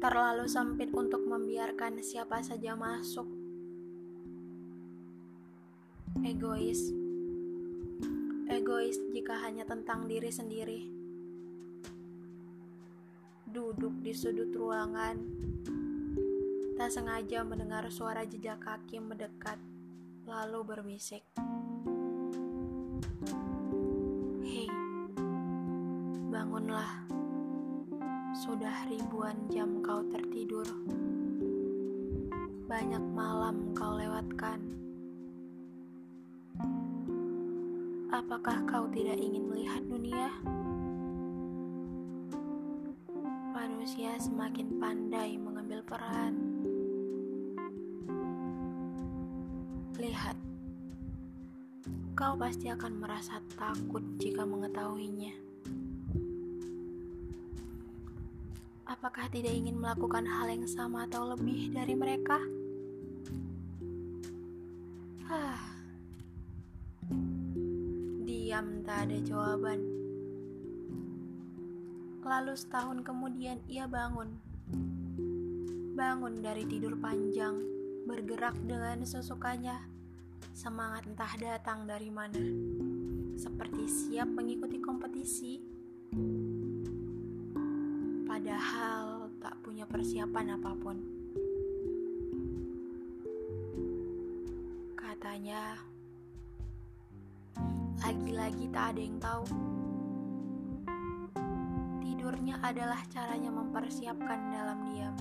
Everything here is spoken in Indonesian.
terlalu sempit untuk membiarkan siapa saja masuk. Egois, egois jika hanya tentang diri sendiri. Duduk di sudut ruangan, tak sengaja mendengar suara jejak kaki mendekat, lalu berbisik. Hei, bangunlah. Sudah ribuan jam kau tertidur. Banyak malam kau lewatkan. Apakah kau tidak ingin melihat dunia? Manusia semakin pandai mengambil peran. Lihat, kau pasti akan merasa takut jika mengetahuinya. Apakah tidak ingin melakukan hal yang sama atau lebih dari mereka? Ah. Diam tak ada jawaban. Lalu setahun kemudian ia bangun. Bangun dari tidur panjang, bergerak dengan sesukanya. Semangat entah datang dari mana. Seperti siap mengikuti kompetisi padahal tak punya persiapan apa pun. Katanya, lagi-lagi tak ada yang tahu. Tidurnya adalah caranya mempersiapkan dalam diam.